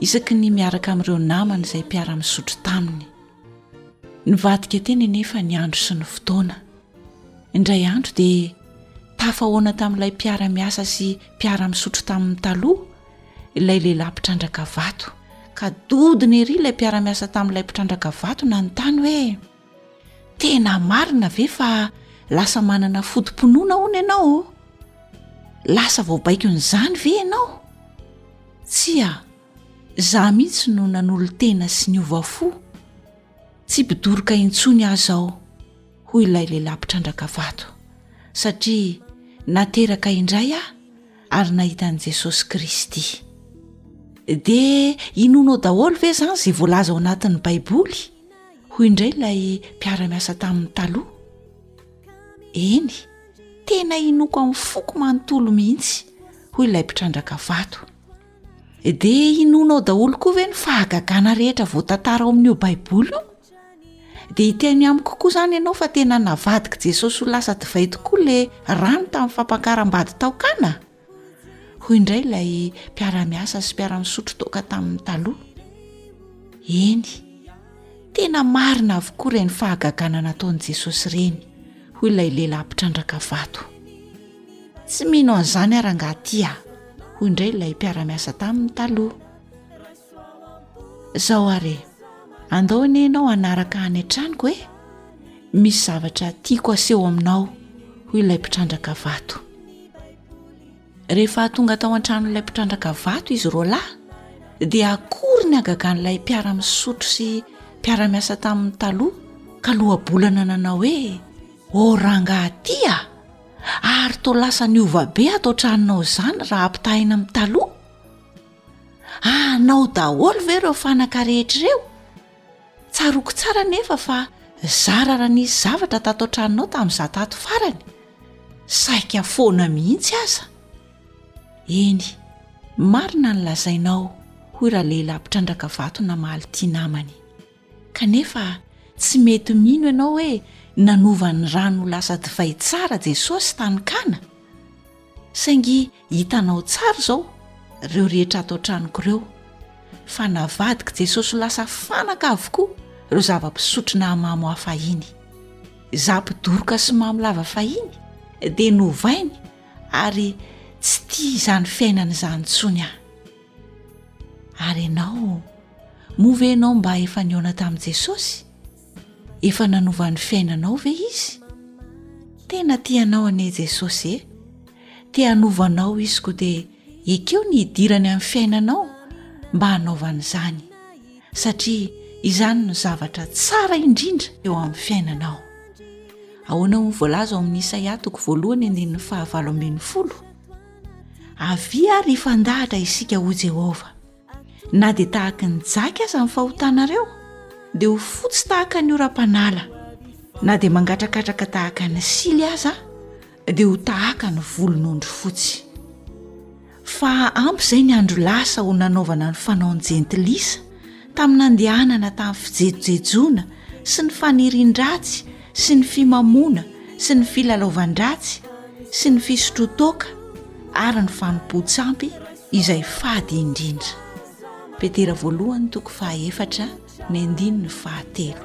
isaky ny miaraka amin'ireo namany izay mpiara-misotro taminy. Nivadika teny anefa ny andro sy ny fotoana. Indray andro dia tafahoana tamin'ilay mpiara-miasa sy mpiara-misotro taminy taloha ilay lehilahy mpitrandraka vato, ka dodony ery ilay mpiara-miasa tamin'ilay mpitrandraka vato nanontany hoe. Tena marina ve fa lasa manana foto-pinoana hono ianao? Lasa vao baikon'izany ve ianao? Tsia, izaho mihitsy no nanolo-tena sy niova fo. Tsy mpidoroka intsony aza aho, hoy ilay lehilahy mpitrandraka vato, satria nateraka indray aho ary nahita an'i Jesosy Kristy. Dia inoanao daholo ve izany izay voalaza ao anatin'ny Baiboly? hoy indray ilay mpiara-miasa taminy taloha eny tena inoako amin'ny foko manontolo mihitsy hoy ilay mpitrandraka vato dia inonao daholo koa ve ny fahagagana rehetra voatantara ao amin'io baiboly io dia hiteny amiko koa izany ianao fa tena navadik'i jesosy ho lasa divay tokoa ilay rano tamin'ny fampankaram-bady tao kana hoy indray ilay mpiara-miasa sy mpiara-misotro toaka tamin'ny taloha, eny tena marina avokoa ireny fahagagana nataon'i Jesosy ireny hoy ilay lehilahy mpitrandraka vato, tsy mino an'izany ary angaha aty aho hoy indray ilay mpiara-miasa tamin'ny taloha. zao ary andao anie ianao hanaraka any an-tranoko e misy zavatra tiako aseho aminao hoy ilay mpitrandraka vato rehefa tonga tao an-tranon'ilay mpitrandraka vato izy roa lahy dia akory ny agagan'ilay mpiara-misotro sy mpiara-miasa tamin'ny taloha ka lohabolana nanao hoe o ranga aty a ary to lasa ny ovabe ato an-tranonao izany raha ampitahina amin'ny taloha Anao daholo ve ireo fanaka rehetra ireo? Tsaroako tsara anefa fa zara raha nisy zavatra tato an-tranonao tamin'izaho tato farany, saika foana mihitsy aza. Eny, marina ny lazainao, hoy ralehilahy mpitrandraka vato namaly ity namany. Kanefa tsy mety mino ianao hoe nanova ny rano ho lasa divay tsara Jesosy tany Kana. Saingy hitanao tsara izao ireo rehetra ato an-tranoko ireo, fa navadik'i Jesosy ho lasa fanaka avokoa ireo zava-pisotro nahamamo ahy fahiny. Izaho mpidoroka sy mamo lava fahiny dia novainy ary tsy tia izany fiainana izany intsony aho. Ary ianao, moa ve ianao mba efa nihaona tamin'i Jesosy? Efa nanova ny fiainanao ve Izy? Tena tia anao anie Jesosy e! Te hanova anao Izy koa dia ekeo ny hidirany amin'ny fiainanao mba hanaovany izany, satria izany no zavatra tsara indrindra eo amin'ny fiainanao. Ahoana hoy ny voalaza ao amin'ny Isaia toko voalohany andininy fahavalo ambin'ny folo? Avia ary hifandahatra isika, hoy Jehovah. Na dia tahaka ny jaky aza ny fahotanareo, dia ho fotsy tahaka ny oram-panala. Na dia mangatrakatraka tahaka ny sily aza, dia ho tahaka ny volon'ondry fotsy. Fa ampy izay ny andro lasa ho nanaovana ny fanaon'ny jentilisa, tamin'ny nandehanana tamin'ny fijejojejoana sy ny fanirian-dratsy sy ny fimamoana sy ny filalaovan-dratsy sy ny fisotroan-toaka ary ny fanompoan-tsampy izay fady indrindra. Petera voalohany toko fahaefatra ny andininy fahatelo.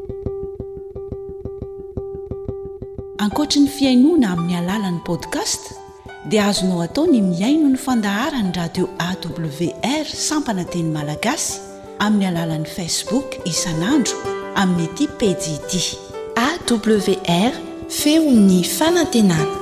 Ankoatry ny fihainoana amin'ny alalan'ny podcast dia azonao atao ny mihaino ny fandaharan'ny radio awr sampana teny malagasy amin'ny alalan'ny facebook isan'andro amin'ity pejy ity awr feon'ny fanantenana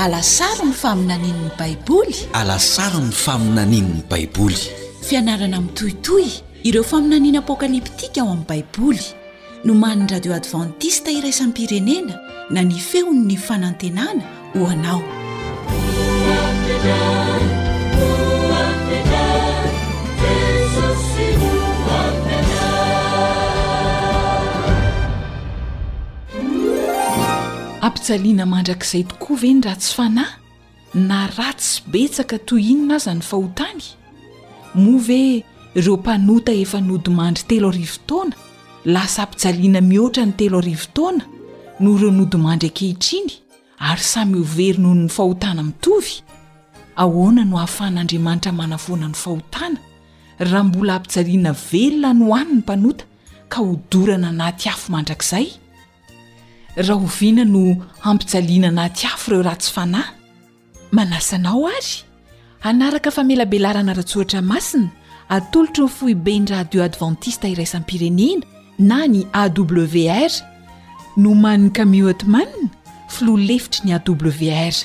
Alasaro ny faminanian'ny Baiboly. Alasaro ny faminanian'ny Baiboly. Fianarana mitohitohy ireo faminaniana apokaliptika ao amin'ny Baiboly. Nomanin'ny Radio Advantista Iraisam-pirenena na ny Feon'ny Fanantenana ho anao. Hampijaliana mandrakizay tokoa ve ny ratsy fanahy, na ratsy betsaka toy inona aza ny fahotany? Moa ve ireo mpanota efa nodimandry telo arivo taona lasa hampijaliana mihoatra ny telo arivo taona noho ireo nodimandry ankehitriny? ary samy ho very noho ny fahotana mitovy? Ahoana no ahafahan'Andriamanitra manafoana ny fahotana raha mbola hampijaliana velona any ho any ny mpanota ka hodorana anaty afo mandrakizay? Rahoviana no hampijaliana anaty afo ireo ratsy fanahy? Manasa anao àry Hanaraka famelabelarana ara-tsoratra masina atolotry ny foiben'ny Radio Adventista Iraisam-pirenena na ny AWR, nomanin'i Camille Hotman, filoha lefitry ny AWR.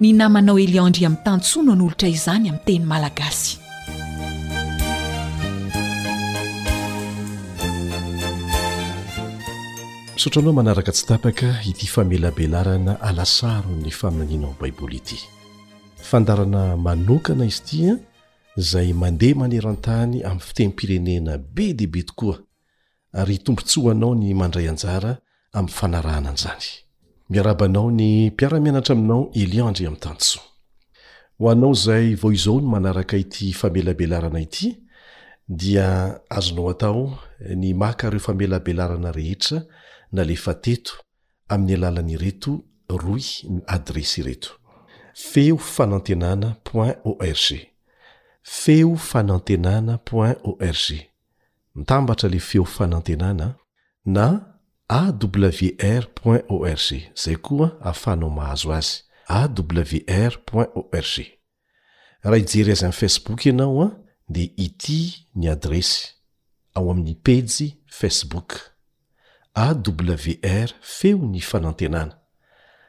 Ny namanao Elian Andriamitansoa no hanolotra izany amin'ny teny malagasy. Misaotra anao manaraka tsy tapaka ity famelabelarana alasaron'ny faminanianao Baiboly ity. Fandaharana manokana izy ity izay mandeha maneran-tany amin'ny fitenim-pirenena be dia be tokoa ary tombontsoa ho anao ny mandray anjara amin'ny fanarahana an'izany. Miarahaba anao ny mpiara-mianatra aminao Elian Andriamitansoa. Ho anao izay vao izao no manaraka ity famelabelarana ity dia azonao atao ny maka ireo famelabelarana rehetra nalefa teto amin'ny alalan'ireto rohy ny adiresy ireto, feo fanantenana point org, feo fanantenana point org, mitambatra le feo fanantenana a, na awr point org, izay koa ahafahanao mahazo azy, awr point org. Raha hijery azy amin'ny Facebook ianao an, dia ity ny adiresy, ao amin'ny pejy Facebook, AWR Feo ny Fanantenana,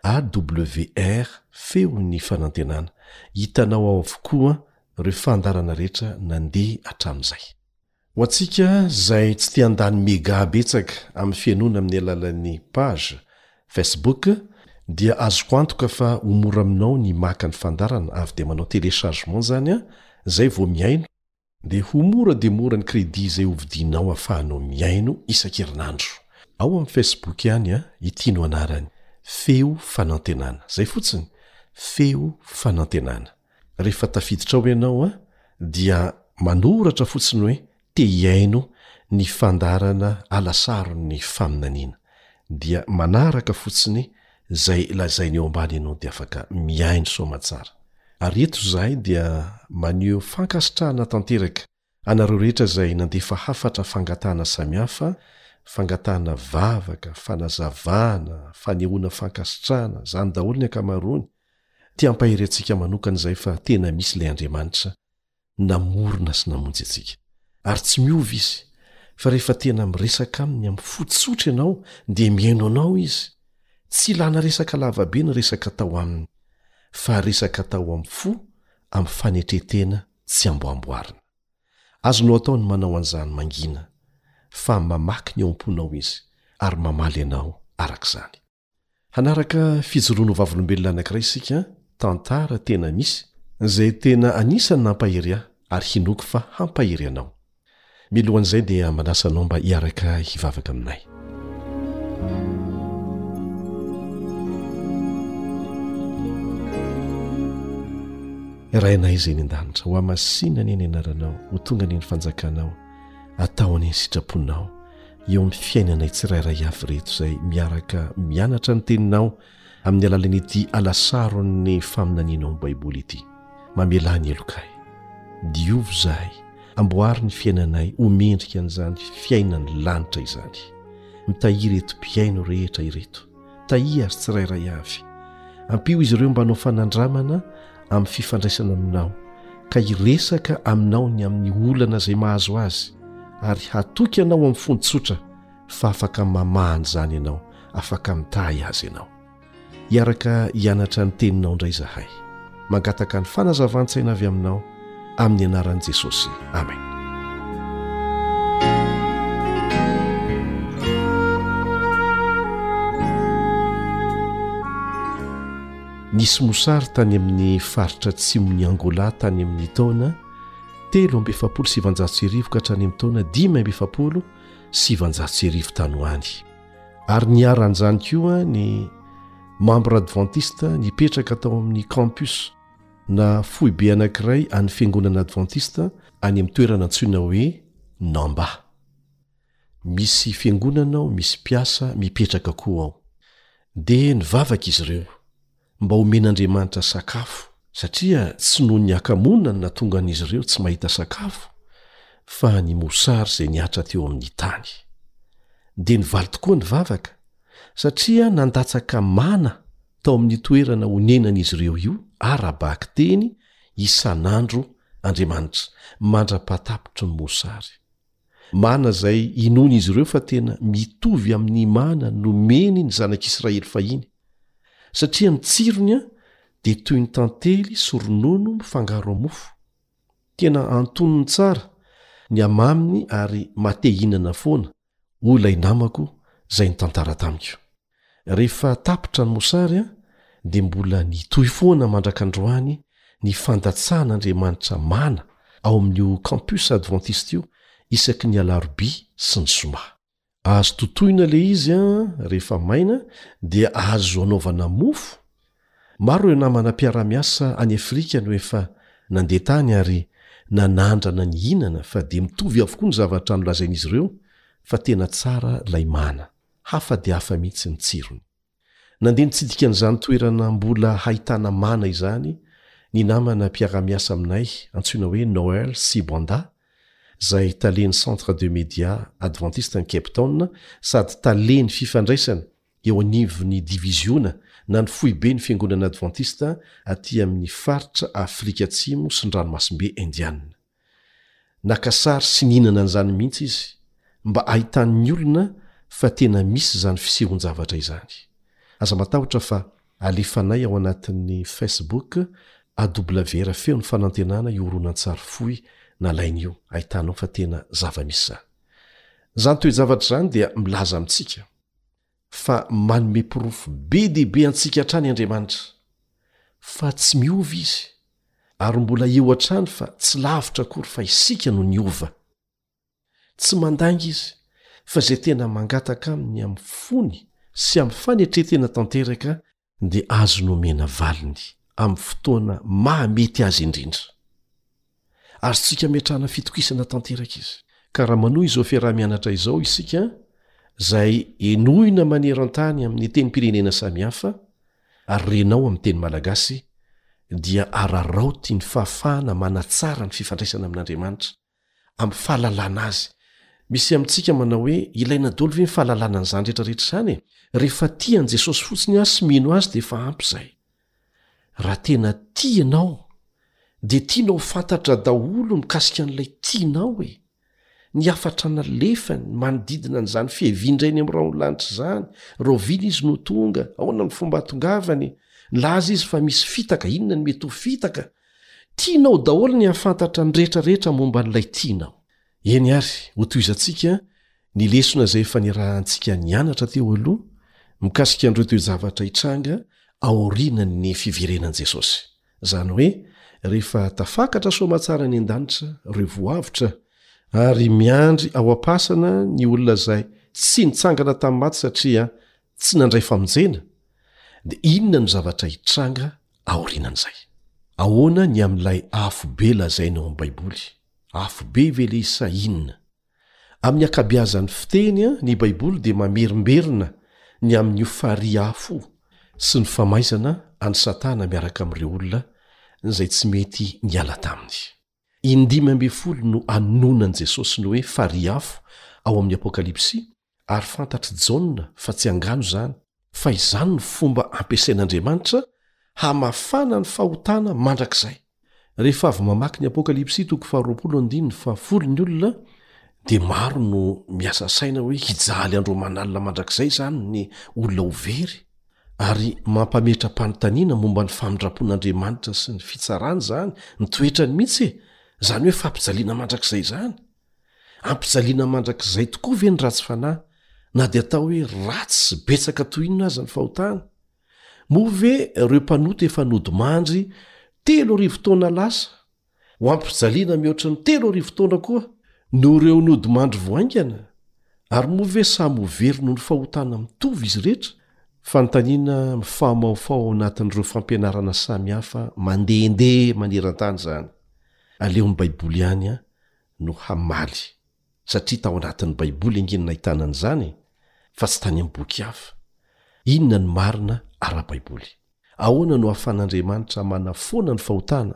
AWR Feo ny Fanantenana. Hitanao ao avokoa ireo fandaharana rehetra nandeha hatramin'izay. Ho antsika izay tsy te handany mega betsaka amin'ny fihainoana amin'ny alalan'ny page Facebook dia azoko antoka fa ho mora aminao ny maka ny fandaharana avy dia manao téléchargement izany an, izay vao mihaino dia ho mora dia mora ny crédit izay hovidianao afahanao mihaino isan-kerinandro. Ao amin'ny Facebook ihany an, ity no anarany, Feo Fanantenana. Izay fotsiny, Feo Fanantenana. Rehefa tafiditra ao ianao dia manoratra fotsiny hoe te hihaino ny fandaharana alasaron'ny faminaniana. Dia manaraka fotsiny izay lazainy eo ambany ianao dia afaka mihaino soamatsara. Ary eto izahay dia maneho fankasitrahana tanteraka Anareo rehetra izay nandefa hafatra fangatahana samihafa, fangatahana vavaka, fanazavana, fanehoana fankasitrahana, izany daholo ny ankamaroany, te hampahery antsika manokana izay fa tena misy ilay Andriamanitra namorona sy namonjy antsika. Ary tsy miova Izy, fa rehefa tena miresaka Aminy amin'ny fo tsotra ianao dia mihaino anao Izy. Tsy ilana resaka lavabe ny resaka atao Aminy, fa resaka atao amin'ny fo, amin'ny fanetren-tena, tsy amboamboarina. Azonao atao ny manao an'izany mangina, fa mamaky ny ao am-ponao izy ary mamaly anao araka izany. Hanaraka fijoroana ho vavolombelona anankiray isika, tantara tena misy, izay tena anisan'ny nampahery ahy ary hinoako fa hampahery anao. Milohan'izay dia manasa anao mba hiaraka hivavaka aminay. Rainay izay ny an-danitra, ho hamasina anie ny anaranao, ho tonga anie ny fanjakanao, atao anie ny sitraponao eo amin'ny fiainanay tsirairay avy ireto izay miaraka mianatra ny teninao, amin'ny alalan'ity alasaron'ny faminanianao ny Baiboly ity. Mamelà ny heloka ahy. Diovy izahay. Amboary ny fiainanay ho mendrika an'izany fiainan'ny lanitra izany. Mitahiry ireto mpihaino rehetra ireto. Tahia azy tsirairay avy. Ampio izy ireo mba hanao fanandramana amin'ny fifandraisana aminao, ka hiresaka aminao ny amin'ny olana izay mahazo azy, ary hatoky anao amin'ny fony tsotra, fa afaka mamaha an'izany ianao, afaka mitahy azy ianao. Hiaraka hianatra ny Teninao indray izahay. Mangataka ny fanazavan-tsaina avy Aminao, amin'ny anaran'i Jesosy. Amen. Nisy mosary tany amin'ny faritra atsimon'i Angola tany amin'ny taona telo amby efapolo sy sivanjato sy arivo ka hatrany amin'ny taona dimy amby efapolo sy valonjato sy arivo tany ho any, ary niharan'izany koa ny mambra advantista nipetraka tao amin'ny campus na foibe anankiray an'ny fiangonana advantista any amin'ny toerana antsoina hoe Namba. Misy fiangonana ao, misy mpiasa mipetraka koa ao. Dia nivavaka izy ireo. mba homen'Andriamanitra sakafo, satria tsy noho ny hakamoana no natongan'izy ireo tsy mahita sakafo, fa ny mosary izay nihatra teo amin'ny tany. Dia nivaly tokoa ny vavaka, satria nandatsaka mana tao amin'ny toerana onenan'izy ireo io, ara-bakiteny, isan'andro Andriamanitra, mandra-pahatapitry ny mosary. Mana izay inoan'izy ireo fa tena mitovy amin'ny mana nomeny ny zanak'Israely fahiny, satria ny tsirony dia toy ny tantely sy ronono mifangaro amin'ny mofo. Tena antonony tsara ny hamaminy ary mahatehinana foana, hoy ilay namako izay nitantara tamiko. Rehefa tapitra ny mosary dia mbola nitohy foana mandraka androany ny fandatsahan'Andriamanitra mana ao amin'io campus adventiste io isaky ny alarobia sy ny zoma. Azo totoina ilay izy rehefa maina dia azo anaovana mofo. Maro ireo namana mpiara-miasa any Afrika no efa nandeha tany ary nanandrana nihinana fa dia mitovy avokoa ny zavatra nolazain'izy ireo fa tena tsara ilay mana. Hafa dia hafa mihitsy ny tsirony. Nandeha nitsidika an'izany toerana mbola hahitana mana izany ny namana mpiara-miasa aminay antsoina hoe Noel Sibanda, izay talen'ny Centre de Media Adventiste an'i Cape Town sady talen'ny fifandraisana eo anivon'ny diviziona na ny foiben'ny Fiangonana Adventista aty amin'ny faritra Afrika Atsimo sy ny Ranomasimbe Indiana. Naka sary sy nihinana an'izany mihitsy izy mba hahitan'ny olona fa tena misy izany fisehon-javatra izany. Aza matahotra fa alefanay ao anatin'ny Facebook AWR Feo ny Fanantenana io horonantsary fohy nalainy io hahitanao fa tena zava-misy izany. Izany toe-javatra izany dia milaza amintsika. fa manome porofo be dia be antsika hatrany Andriamanitra fa tsy miova izy ary mbola eo hatrany fa tsy lavitra akory fa isika no niova. Tsy mandainga izy fa izay tena mangataka aminy amin'ny fony sy amin'ny fanetre-tena tanteraka dia azony omena valiny amin'ny fotoana mahamety azy indrindra. Azontsika ametrahana fitokisana tanteraka izy. Ka raha manohy izao fiaraha-mianatra izao isika, izay henoina maneran-tany amin'ny tenim-pirenena samihafa, ary renao amin'ny teny malagasy, dia araraoty ny fahafahana manatsara ny fifandraisana amin'Andriamanitra, amin'ny fahalalana azy. Misy amintsika manao hoe, ilaina dolo ve ny fahalalana an'izany rehetra rehetra izany e? Rehefa tia an'i Jesosy fotsiny aho sy mino azy dia efa ampy izay. Raha tena tia ianao dia tianao ho fantatra daholo ny mikasika an'ilay tianao e! Ny hafatra nalefany, ny manodidina an'izany fiavian-dRainy amin'ny rahon'ny lanitra izany, rahoviana Izy no tonga, ahoana ny fomba hahatongavany, nilaza Izy fa misy fitaka, inona ny mety ho fitaka? Tianao daholo ny hahafantatra ny rehetrarehetra momba an'Ilay tia anao. Eny àry, hotohizantsika ny lesona izay efa niarahantsika nianatra teo aloha mikasika an'ireo toe-javatra hitranga aorianan'ny fiverenan'i Jesosy, izany hoe rehefa tafakatra soamatsara any an-danitra ireo voavotra, ary miandry ao am-pasana ny olona izay tsy nitsangana tamin'ny maty satria tsy nandray famonjena, dia inona no zavatra hitranga aorianan'izay? Ahoana ny amin'ilay afobe lazaina ao amin'ny Baiboly? Afobe ve ilay izy sa inona? Amin'ny ankabeazan'ny fiteny, ny Baiboly dia mamerimberina ny amin'io farihy afo sy ny famaizana an'i Satana miaraka amin'ireo olona izay tsy mety niala taminy. Indimy ambin'ny folo no anononan'i Jesosy ny hoe farihy afo ao amin'ny Apokalypsy, ary fantatr'i Jaona fa tsy angano izany, fa izany no fomba ampiasain'Andriamanitra hamafana ny fahotana mandrakizay. Rehefa avy mamaky ny Apokalypsy toko faharoapolo andininy fahafolo ny olona, dia maro no miasa saina hoe hijaly andro aman'alina mandrakizay izany ny olona ho very. Ary mampametra-panontaniana momba ny famindram-pon'Andriamanitra sy ny fitsarany izany ny toetrany mihitsy e! Izany hoe fampijaliana mandrakizay izany. Ampijaliana mandrakizay tokoa ve ny ratsy fanahy, na dia atao hoe ratsy sy betsaka toy inona aza ny fahotany? Moa ve ireo mpanota efa nodimandry telo arivo taona lasa Ho ampijaliana mihoatra ny telo arivo taona koa no ho reo nodimandry vao haingana? Ary moa ve samy ho very noho ny fahotana mitovy izy rehetra? Fanontaniana mifahamaofao ao anatin'ireo fampianarana samy hafa mandehandeha maneran-tany izany. Aleon'ny Baiboly ihany no hamaly, satria tao anatin'ny Baiboly ange no nahitana an'izany e, fa tsy tany amin'ny boky hafa. Inona no marina ara-baiboly? Ahoana no ahafahan'Andriamanitra manafoana ny fahotana?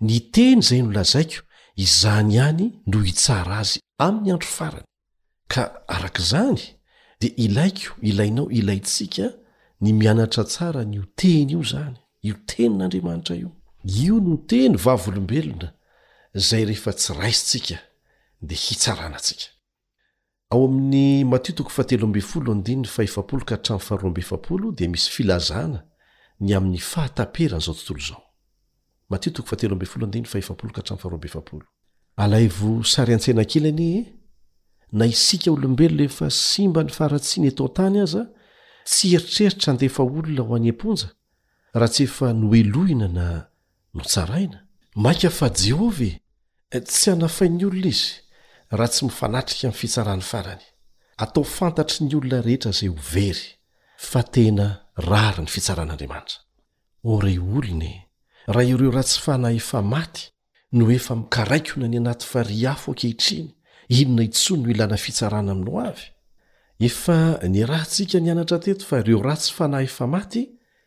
Ny teny izay nolazaiko, izany ihany no hitsara azy amin'ny andro farany. Ka araka izany dia ilaiko, ilainao, ilaintsika ny mianatra tsara an'io teny io izany, io Tenin'Andriamanitra io. Io no teny vavolombelona izay rehefa tsy raisintsika dia hitsarana antsika. Ao amin'ny Matio toko fahatelo ambin'ny folo andininy fahefapolo ka hatramin'ny faharoa amby efapolo dia misy filazana ny amin'ny fahataperan'izao tontolo izao. Matio toko fahatelo ambin'ny folo andininy fahefapolo ka hatramin'ny faharoa amby efapolo. Alaivo sary an-tsaina kely anie e! Na isika olombelona efa simba ny faharatsiana eto an-tany aza, tsy hieritreritra handefa olona ho any am-ponja raha tsy efa nohelohina na Notsaraina? Mainka fa Jehovah e! Tsy hanafain'ny olona izy raha tsy mifanatrika amin'ny fitsarany farany. Atao fantatry ny olona rehetra izay ho very, fa tena rariny ny fitsaran'Andriamanitra. O ry olona e! Raha ireo ratsy fanahy efa maty no efa mikaraikona any anaty farihy afo ankehitriny, inona intsony no ilana fitsarana amin'ny hoavy? Efa niarahantsika nianatra teto fa ireo ratsy fanahy efa maty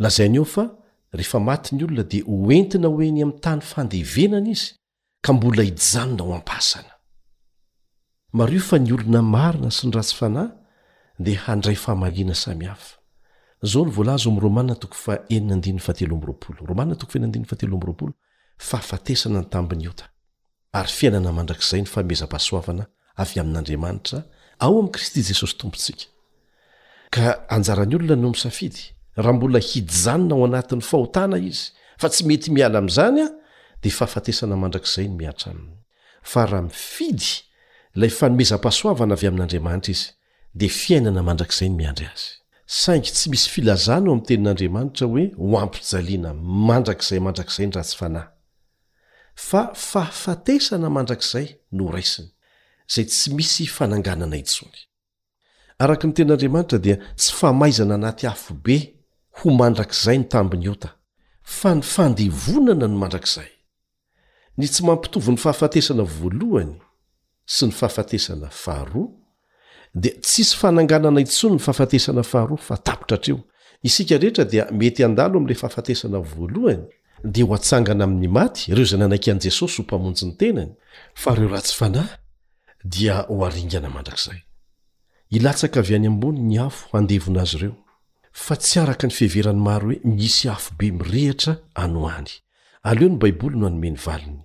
Lazainy eo fa rehefa maty ny olona dia ho entina ho eny amin'ny tany fandevenana izy ka mbola hijanona ao am-pasana. Mariho fa ny olona marina sy ny ratsy fanahy dia handray famaliana samihafa. Izao no voalaza ao amin'ny Romana toko fahenina andininy fahatelo amby roapolo, Romana toko fahenina andininy fahatelo amby roapolo, Fahafatesana ny tambin'ny ota. ary fiainana mandrakizay ny fanomezam-pahasoavana avy amin'Andriamanitra ao amin'i Kristy Jesosy Tompontsika. Ka anjaran'ny olona no misafidy, raha mbola hijanona ao anatin'ny fahotana izy fa tsy mety miala amin'izany, dia fahafatesana mandrakizay no mihatra aminy. Fa raha mifidy ilay fanomezam-pahasoavana avy amin'Andriamanitra izy, dia fiainana mandrakizay no miandry azy. Saingy tsy misy filazana ao amin'ny Tenin'Andriamanitra hoe ho ampijaliana mandrakizay mandrakizay ny ratsy fanahy. fa fahafatesana mandrakizay no ho raisiny, izay tsy misy fananganana intsony. Araka ny Tenin'Andriamanitra dia tsy famaizana anaty afo be ho mandrakizay ny tambin'ny ota, fa ny fandevonana no mandrakizay. Ny tsy mampitovy ny fahafatesana voalohany sy ny fahafatesana faharoa dia tsisy fananganana intsony ny fahafatesana faharoa fa tapitra hatreo. Isika rehetra dia mety handalo amin'ilay fahafatesana voalohany dia ho atsangana amin'ny maty ireo izay nanaiky an'i Jesosy ho Mpamonjy ny tenany fa ireo ratsy fanahy dia ho aringana mandrakizay. Hilatsaka avy any ambony ny afo handevona azy ireo fa tsy araka ny fiheveran'ny maro hoe misy afo be mirehitra any ho any. Aleo ny Baiboly no hanome ny valiny.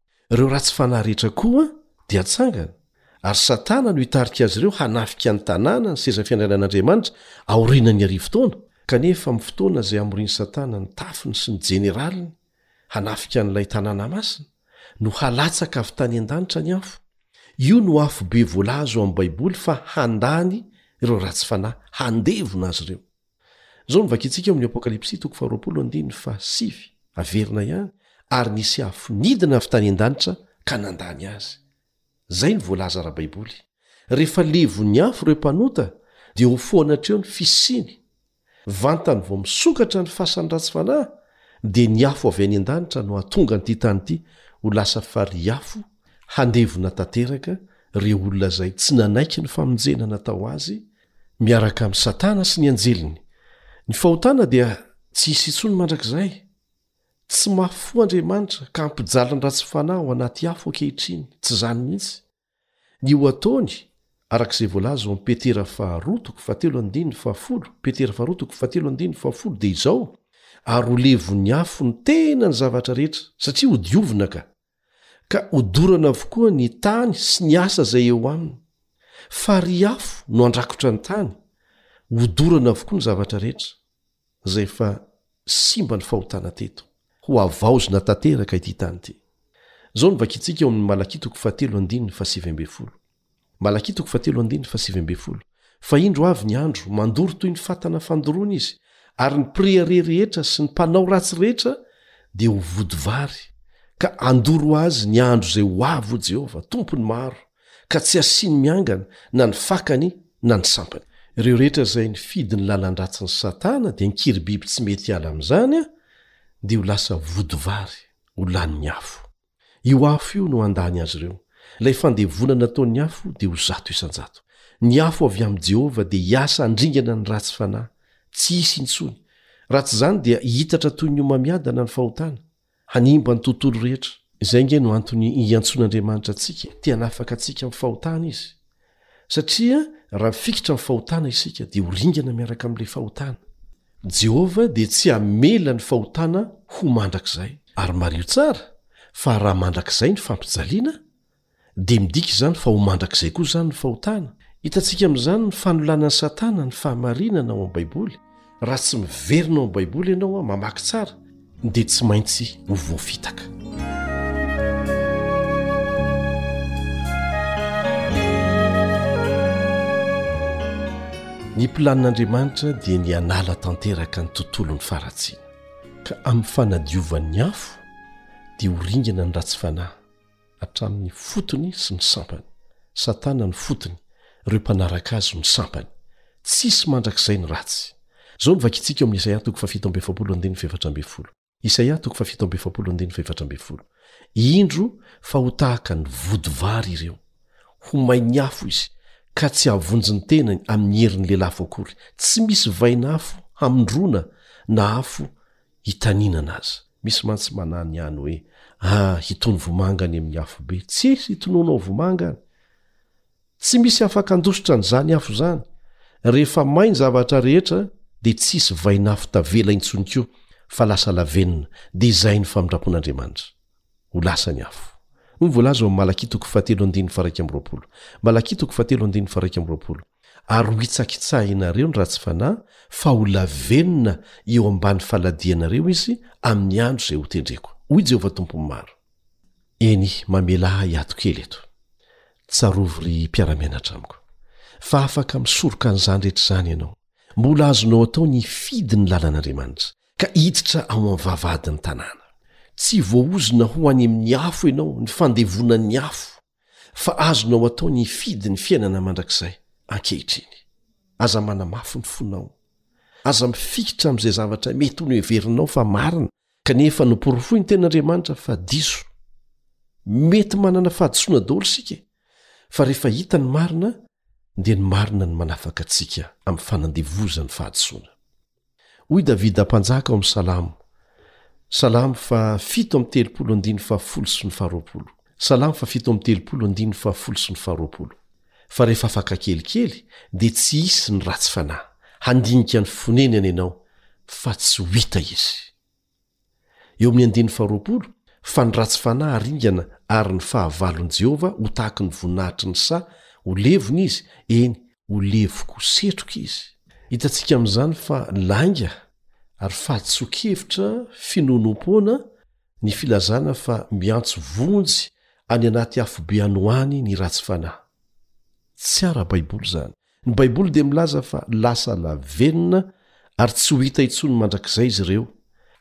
Ireo ratsy fanahy rehetra koa dia tsangana, ary Satana no hitarika azy ireo hanafika ny tanàna, ny seza fiandrianan'Andriamanitra, aorianan'ny arivo taona. Kanefa, amin'ny fotoana izay hamorian'i Satana ny tafiny sy ny jeneraliny hanafika an'ilay tanàna masina, no halatsaka avy tany an-danitra ny afo. Io no afobe voalaza ao amin'ny Baiboly fa handany ireo ratsy fanahy, handevona azy ireo. Izao no vakintsika ao amin'ny Apokalypsy toko faharoapolo andininy fahasivy, Averina ihany, ary nisy afo nidina avy tany an-danitra ka nandany azy. Izay no voalaza ara-baiboly. Rehefa levon'ny afo ireo mpanota, dia ho foana hatreo ny fisiany. Vantany vao misokatra ny fasan'ny ratsy fanahy, dia ny afo avy any an-danitra no hahatonga an'ity tany ity ho lasa fariafo handevona tanteraka ireo olona izay tsy nanaiky ny famonjena natao azy miaraka amin'i Satana sy ny anjeliny. Ny fahotana dia tsy hisy intsony mandrakizay. Tsy mafy fo Andriamanitra ka hampijaly ny ratsy fanahy ao anaty afo ankehitriny. Tsy izany mihitsy. Ny ho ataony, araka izay voalaza ao amin'ny Petera faharoa toko fahatelo andininy fahafolo, Petera faharoa toko fahatelo andininy fahafolo, dia izao, Ary ho levon'ny afo ny tenan'ny zavatra rehetra, satria hodiovina ka. ka hodorana avokoa ny tany sy ny asa izay eo aminy, farihy afo no handrakotra ny tany, hodorana avokoa ny zavatra rehetra, izay efa simba ny fahotana teto. Hohavaozina tanteraka ity tany ity. Izao no vakintsika ao amin'ny Malakia toko fahatelo andininy fahasivy ambin'ny folo. Malakia toko fahatelo andininy fahasivy ambin'ny folo, Fa indro avy ny andro, mandoro toy ny fatana fandoroana izy, ary ny mpirehareha rehetra sy ny mpanao ratsy rehetra dia ho vody vary, ka handoro ho azy ny andro izay ho avy, hoy Jehovah, Tompon'ny maro, ka tsy hasiany miangana na ny fakany na ny sampany. Ireo rehetra izay nifidy ny lalan-dratsin'i Satana, dia an-kiribiby tsy mety hiala amin'izany, dia ho lasa vody vary, ho lanin'ny afo. Io afo io no handany azy ireo. Ilay fandevona nataon'ny afo dia ho zato isan-jato. Ny afo avy amin'i Jehovah dia hiasa handringana ny ratsy fanahy. Tsy hisy intsony. Raha tsy izany dia hihitatra toy ny homamiadana ny fahotana. Hanimba ny tontolo rehetra. Izay ange no antony iantsoan'Andriamanitra antsika, te-hanafaka antsika amin'ny fahotana izy. Satria raha mifikitra amin'ny fahotana isika, dia ho ringana miaraka amin'ilay fahotana. Jehovah dia tsy hamela ny fahotana ho mandrakizay. Ary mariho tsara fa raha mandrakizay ny fampijaliana, dia midika izany fa ho mandrakizay koa izany ny fahotana. Hitantsika amin'izany ny fanolanan'i Satana ny fahamarinana ao amin'ny Baiboly. Raha tsy miverina ao amin'ny Baiboly ianao mamaky tsara, dia tsy maintsy ho voafitaka. Ny planin'Andriamanitra dia ny hanala tanteraka ny tontolon'ny faharatsiana, ka amin'ny fanadiovan'ny afo dia ho ringana ny ratsy fanahy, hatramin'ny fotony sy ny sampany, Satana ny fotony, ireo mpanaraka azy ny sampany. Tsisy mandrakizay ny ratsy. Izao no vakintsika ao amin'ny Isaia toko fahafito amby efapolo andininy fahefatra ambin'ny folo, Isaia toko fahafito amby efapolo andininy fahefatra ambin'ny folo, Indro fa ho tahaka ny vody vary ireo, ho main'ny afo izy, ka tsy hahavonjy ny tenany amin'ny herin'ny lelafo akory, tsy misy vain'afo hamondroana na afo hitaninana aza. Misy mantsy manano ihany hoe, ah, hitono vomanga any amin'ny afobe. Tsia, hitononao vomanga any. Tsy misy afaka handositra an'izany afo izany. Rehefa may ny zavatra rehetra, dia tsy hisy vain'afo tavela intsony koa, fa lasa lavenona, dia izay ny famindrapon'Andriamanitra. Ho lasa ny afo. Hoy ny voalaza ao amin'ny Malakia toko fahatelo andininy faharaika amby roapolo. Malakia toko fahatelo andininy faharaika amby roapolo. ary ho hitsakitsahinareo ny ratsy fanahy fa ho lavenona eo ambany faladianareo izy amin'ny andro izay hotendreko, hoy i Jehovah Tompon'ny Maro. Eny, mamela ahy hiato kely eto. Tsarovy ry mpiara-mianatra amiko, fa afaka misoroka an'izany rehetra izany ianao. Mbola azonao atao ny hifidy ny lalan'Andriamanitra, ka hiditra ao amin'ny vavahadin'ny tanàna. Tsy voaozona ho any amin'ny afo ianao, ny fandevonan'ny afo. fa azonao atao ny hifidy ny fiainana mandrakizay ankehitriny. Aza manamafy ny fonao. Aza mifikitra amin'izay zavatra mety ho noheverinao fa marina, kanefa noporofoin'ny Tenin'Andriamanitra fa diso. Mety manana fahadisoana daholo isika, fa rehefa hita ny marina, dia ny marina no manafaka antsika amin'ny fanandevozan'ny fahadisoana. Hoy Davida Mpanjaka ao amin'ny Salamo, Salamo fa fito amby telopolo andininy fahafolo sy ny faharoapolo, Salamo fa fito amby telopolo andininy fahafolo sy ny faharoapolo, Fa rehefa afaka kelikely, dia tsy hisy ny ratsy fanahy handinika ny fonenany ianao, fa tsy ho hita izy. Eo amin'ny andininy faharoapolo, Fa ny ratsy fanahy haringana ary ny fahavalon'i Jehovah ho tahaky ny voninahitry ny saha, ho levona izy, eny, ho levoko ho setroka izy. Hitantsika amin'izany fa lainga ary fahadisoan-kevitra finoanoam-poana ny filazana fa miantso vonjy any anaty afobe any ho any ny ratsy fanahy. Tsy ara-baiboly izany, Ny Baiboly dia milaza fa lasa navelona ary tsy ho hita intsony mandrakizay izy ireo,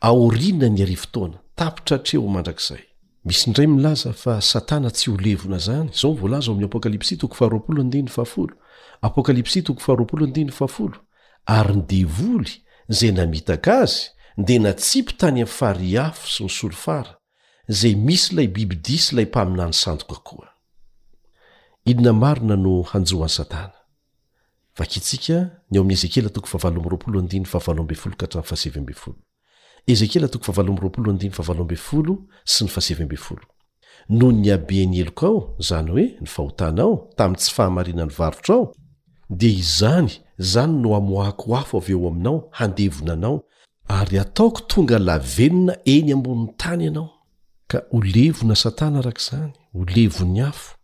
aorianan'ny Arivo Taona, tapitra hatreo ho mandrakizay. Misy indray milaza fa Satana tsy ho levona izany. Izao no voalaza ao amin'ny Apokalypsy toko faharoapolo andininy fahafolo, Apokalypsy toko faharoapolo andininy fahafolo, Ary ny devoly, izay namitaka azy, dia natsipy tany amin'ny farihy afo sy ny solifara, izay misy ilay bibidia sy ilay mpaminany sandoka koa. Inona marina no hanjo an'i Satana? Vakintsika ny ao amin'ny Ezekiela toko fahavalo amby roapolo andininy fahavalo ambin'ny folo ka hatramin'ny fahasivy ambin'ny folo. Ezekiela toko fahavalo amby roapolo andininy fahavalo ambin'ny folo sy ny fahasivy ambin'ny folo. Noho ny haben'ny helokao, izany hoe ny fahotanao, tamin'ny tsy fahamarinan'ny varotrao, dia izany, izany no hamoahako afo avy eo aminao, handevona anao, Ary hataoko tonga lavenona eny ambonin'ny tany ianao, ka ho levona Satana araka izany, ho levon'ny afo.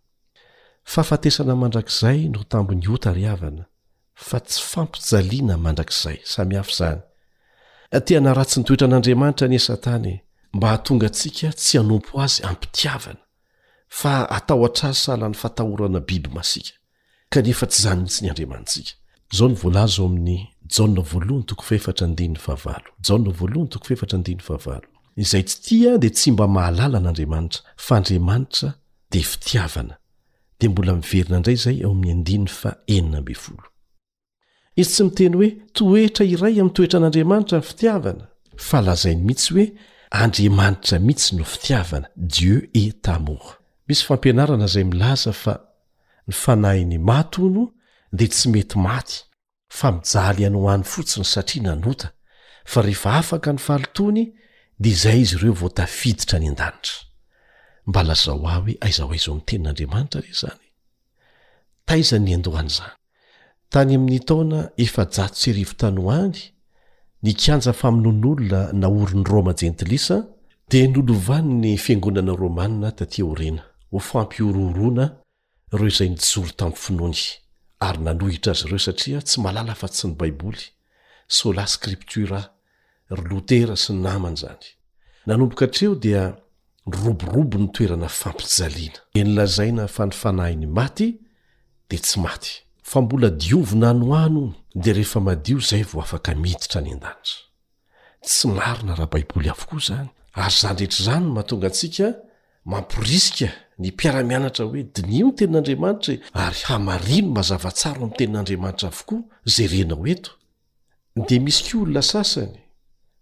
Fahafatesana mandrakizay no tambin'ny ota ry havana, fa tsy fampijaliana mandrakizay. Samy hafa izany. Te hanaratsy ny toetran'Andriamanitra anie Satana e, mba hahatonga antsika tsy hanompo azy am-pitiavana, fa hatahotra azy sahalan'ny fatahorana biby masiaka. kanefa tsy izany mihitsy ny Andriamanitsika. Izao no voalaza ao amin'ny Jaona voalohany toko fahefatra andininy fahavalo, Jaona voalohany toko fahefatra andininy fahavalo, Izay tsy tia dia tsy mba mahalala an'Andriamanitra, fa Andriamanitra dia fitiavana, dia mbola miverina indray izay ao amin'ny andininy fahenina ambin'ny folo. Izy tsy miteny hoe toetra iray amin'ny toetran'Andriamanitra ny fitiavana, fa lazainy mihitsy hoe Andriamanitra mihitsy no fitiavana, Dieu est amour. Misy fampianarana izay milaza fa ny fanahin'ny maty, hono, dia tsy mety maty, fa mijaly any ho any fotsiny satria nanota, fa rehefa afaka ny fahalotoany, dia izay izy ireo vao tafiditra any an-danitra. Mba lazao ahy hoe aiza ho aiza ao amin'ny Tenin'Andriamanitra re izany? Taiza ny niandohan'izany? Tany amin'ny taona efajato sy arivo tany ho any, ny kianja famonoan'olona naorin'ny Roma jentilisa dia nolovan'ny fiangonana romanina tatỳ aoriana ho fampihorohoroana ireo izay nijoro tamin'ny finoany ary nanohitra azy ireo satria tsy mahalala afa-tsy ny Baiboly, sola scriptura, ry Lotera sy ny namany izany. Nanomboka hatreo dia niroborobo ny toerana fampijaliana. Dia nolazaina fa ny fanahy ny maty dia tsy maty. Fa mbola diovina any ho any hono, dia rehefa madio izay vao afaka miditra any an-danitra. Tsy marina ara-baiboly avokoa izany. Ary izany rehetra izany no mahatonga antsika mamporisika ny mpiara-mianatra hoe diniho ny Tenin'Andriamanitra e! ary hamarino mazava tsara ao amin'ny Tenin'Andriamanitra avokoa izay renao eto. dia misy koa olona sasany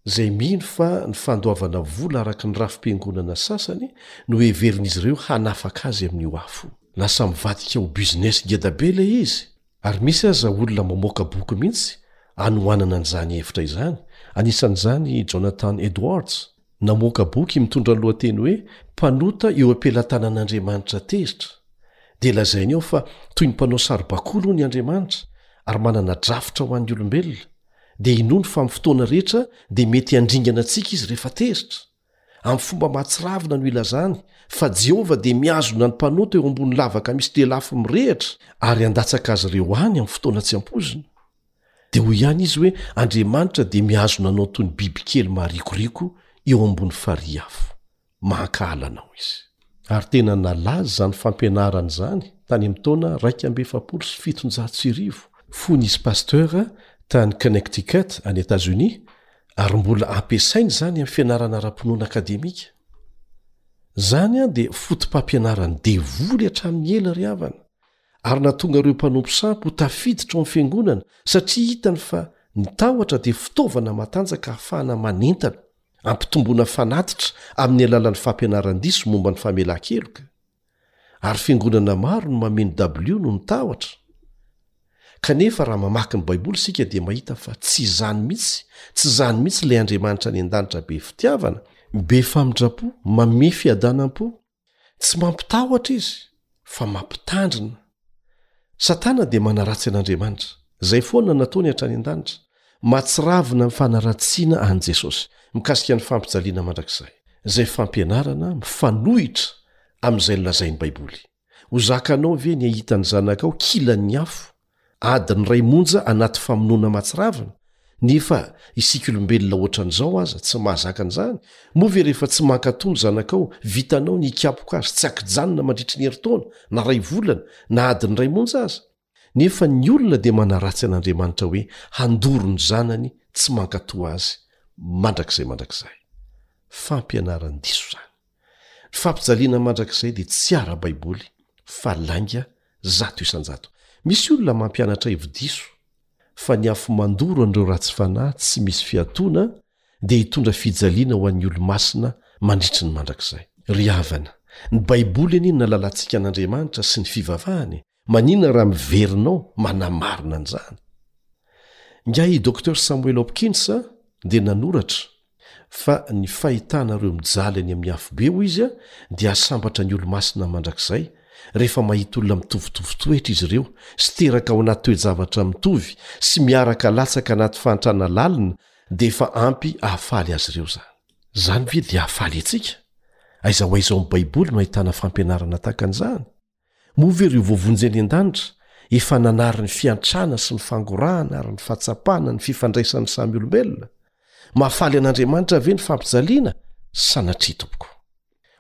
izay mino fa ny fandoavana vola araka ny rafi-piangonana sasany no heverin'izy ireo hanafaka azy amin'ny ho afo. Lasa mivadika ho business ngeda be ilay izy, ary misy aza olona mamoaka boky mihitsy anohanana an'izany hevitra izany, anisan'izany i Jonathan Edwards, Namoaka boky mitondra ny lohateny hoe Mpanota eo am-pelatanan'Andriamanitra Tezitra, dia lazainy ao fa toy ny mpanao saribakoly hono i Andriamanitra ary manana drafitra ho an'ny olombelona, dia inoany fa amin'ny fotoana rehetra dia mety handringana antsika izy rehefa tezitra. Amin'ny fomba mahatsiravina no ilazany fa Jehovah dia mihazona ny mpanota eo ambony lavaka misy delafo mirehitra ary handatsaka azy ireo any amin'ny fotoana tsy ampoizina. Dia hoy ihany izy hoe, Andriamanitra dia mihazona anao toy ny bibikely maharikoriko eo ambony farihy afo. Mahankahala anao izy. Ary tena nalaza izany fampianarana izany tany amin'ny taona iraika amby efapolo sy fitonjato sy arivo, fony nisy pasteur tany Connecticut, any Etazonia, ary mbola ampiasaina izany amin'ny fianarana ara-pinoana akademika. Izany dia fotopampianaran'ny devoly hatramin'ny ela ry havana. ary nahatonga ireo mpanompo sampy ho tafiditra ao amin'ny Fiangonana satria hitany fa ny tahotra dia fitaovana matanjaka ahafahana manentana, ampitomboana fanatitra amin'ny alalan'ny fampianaran-diso momba ny famelan-keloka, ary Fiangonana maro no mameno dabilio noho ny tahotra. Kanefa raha mamaky ny Baiboly isika dia mahita fa tsy izany mihitsy, tsy izany mihitsy ilay Andriamanitra any an-danitra be fitiavana, be famindram-po, manome fiadanam-po, Tsy mampitahotra izy fa mampitandrina. Satana dia manaratsy an'Andriamanitra. Izay foana no nataony hatrany an-danitra. Mahatsiravina ny fanaratsiana an'i Jesosy mikasika ny fampijaliana mandrakizay, izay fampianarana mifanohitra amin'izay nolazain'ny Baiboly. Ho zakanao ve ny hahita ny zanakao kilan'ny afo Adiny iray monja anaty famonoana mahatsiravina, nefa isika olombelona hoatran'izao aza tsy mahazaka an'izany, moa ve rehefa tsy mankatò ny zanakao, vitanao ny hikapoka azy tsy an-kijanona mandritry ny herintaona, na iray volana, na adiny iray monja aza? Nefa ny olona dia manaratsy an'Andriamanitra hoe handoro ny zanany tsy mankatò azy mandrakizay mandrakizay. Fampianaran-diso izany. Ny fampijaliana mandrakizay dia tsy ara-baiboly fa lainga zato isan-jato. Misy olona mampianatra hevi-diso fa ny afo mandoro an'ireo ratsy fanahy tsy misy fiatoana dia hitondra fijaliana ho an'ny olo-masina mandritry ny mandrakizay. Ry havana, ny Baiboly anie no nalalantsika an'Andriamanitra sy ny fivavahany Maninona raha miverinao manamarina an'izany? Ingahy i Docteur Samuel Hopkins dia nanoratra fa ny fahitana ireo mijaly any amin'ny afobe, hoy izy, dia asambatra ny Olomasina mandrakizay rehefa mahita olona mitovitovy toetra izy ireo sy teraka ao anaty toe-javatra mitovy sy miaraka latsaka anaty fahantrana lalina dia efa ampy ahafaly azy ireo izany. Izany ve dia hahafaly antsika? Aiza ho aiza ao amin'ny Baiboly no ahitana fampianarana tahaka an'izany? Moa ve ireo voavonjy any an-danitra efa nanary ny fiantrana sy ny fangorahana ary ny fahatsapana ny fifandraisan'ny samy olombelona? Mahafaly an'Andriamanitra ve ny fampijaliana? Sanatria, tompoko.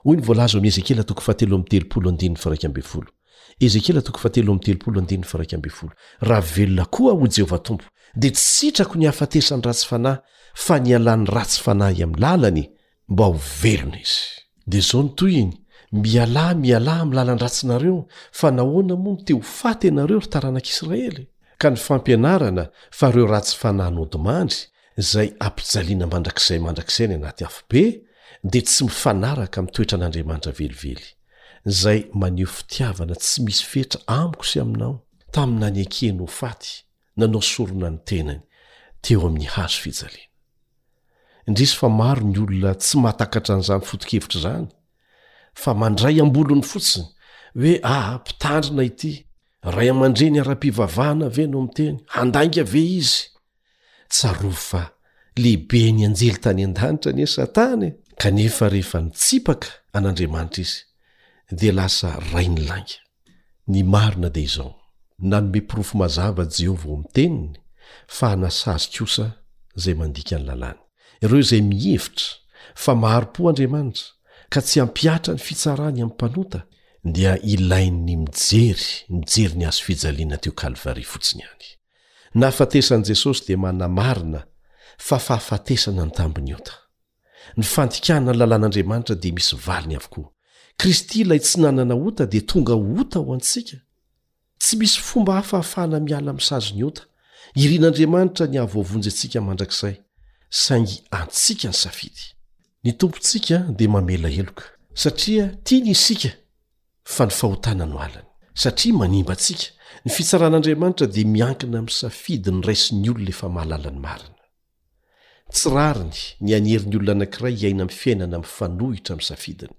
Hoy ny voalaza ao amin'ny Ezekiela toko fahatelo amby telopolo andininy firaika ambin'ny folo. Ezekiela toko fahatelo amby telopolo andininy firaika ambin'ny folo. Raha velona koa aho, hoy Jehovah Tompo, dia tsy sitrako ny hahafatesan'ny ratsy fanahy, fa ny hialan'ny ratsy fanahy amin'ny lalany, mba ho velona izy. Dia izao ny tohiny, Mialà, mialà amin'ny lalan-dratsinareo, fa nahoana moa no te ho faty ianareo, ry taranak'Israely? Ka ny fampianarana fa ireo ratsy fanahy nodimandry, izay hampijaliana mandrakizay mandrakizay any anaty afobe, dia tsy mifanaraka amin'ny toetran'Andriamanitra velively, izay maneho fitiavana tsy misy fetra amiko sy aminao, tamin'ny nanekeny ho faty, nanao sorona ny tenany teo amin'ny hazo fijaliana. Indrisy fa maro ny olona tsy mahatakatra an'izany foto-kevitra izany, fa mandray am-bolony fotsiny hoe aa mpitandrina ity, ray aman-dreny ara-pivavahana ve no miteny, handainga ve izy? Tsarovy fa lehiben'ny anjely tany an-danitra anie Satana e! Kanefa rehefa nitsipaka an'Andriamanitra izy, dia lasa rain'ny lainga. Ny marina dia izao, nanome porofo mazava Jehovah ao amin'ny Teniny fa hanasa azy kosa izay mandika ny lalàny. Ireo izay mihevitra fa mahari-po Andriamanitra ka tsy hampihatra ny fitsarany amin'ny mpanota, dia ilain'ny mijery mijery ny hazo fijaliana teo Kalvary fotsiny ihany. Nahafatesan'i Jesosy dia manamarina fa fahafatesana ny tambin'ny ota. Ny fandikana ny lalàn'Andriamanitra dia misy valiny avokoa. Kristy ilay tsy nanana ota dia tonga ho ota ho antsika. Tsy misy fomba hafa hahafahana miala amin'ny sazy ny ota. Irin'Andriamanitra ny hahavoavonjy antsika mandrakizay, saingy antsika ny safidy. Ny Tompontsika dia mamela heloka, satria tiany isika, fa ny fahotana no alany, satria manimba antsika. Ny fitsaran'Andriamanitra dia miankina amin'ny safidy ny raisin'ny olona efa mahalala ny marina. Tsy rariny ny hanery ny olona anankiray hiaina amin'ny fiainana mifanohitra amin'ny safidiny.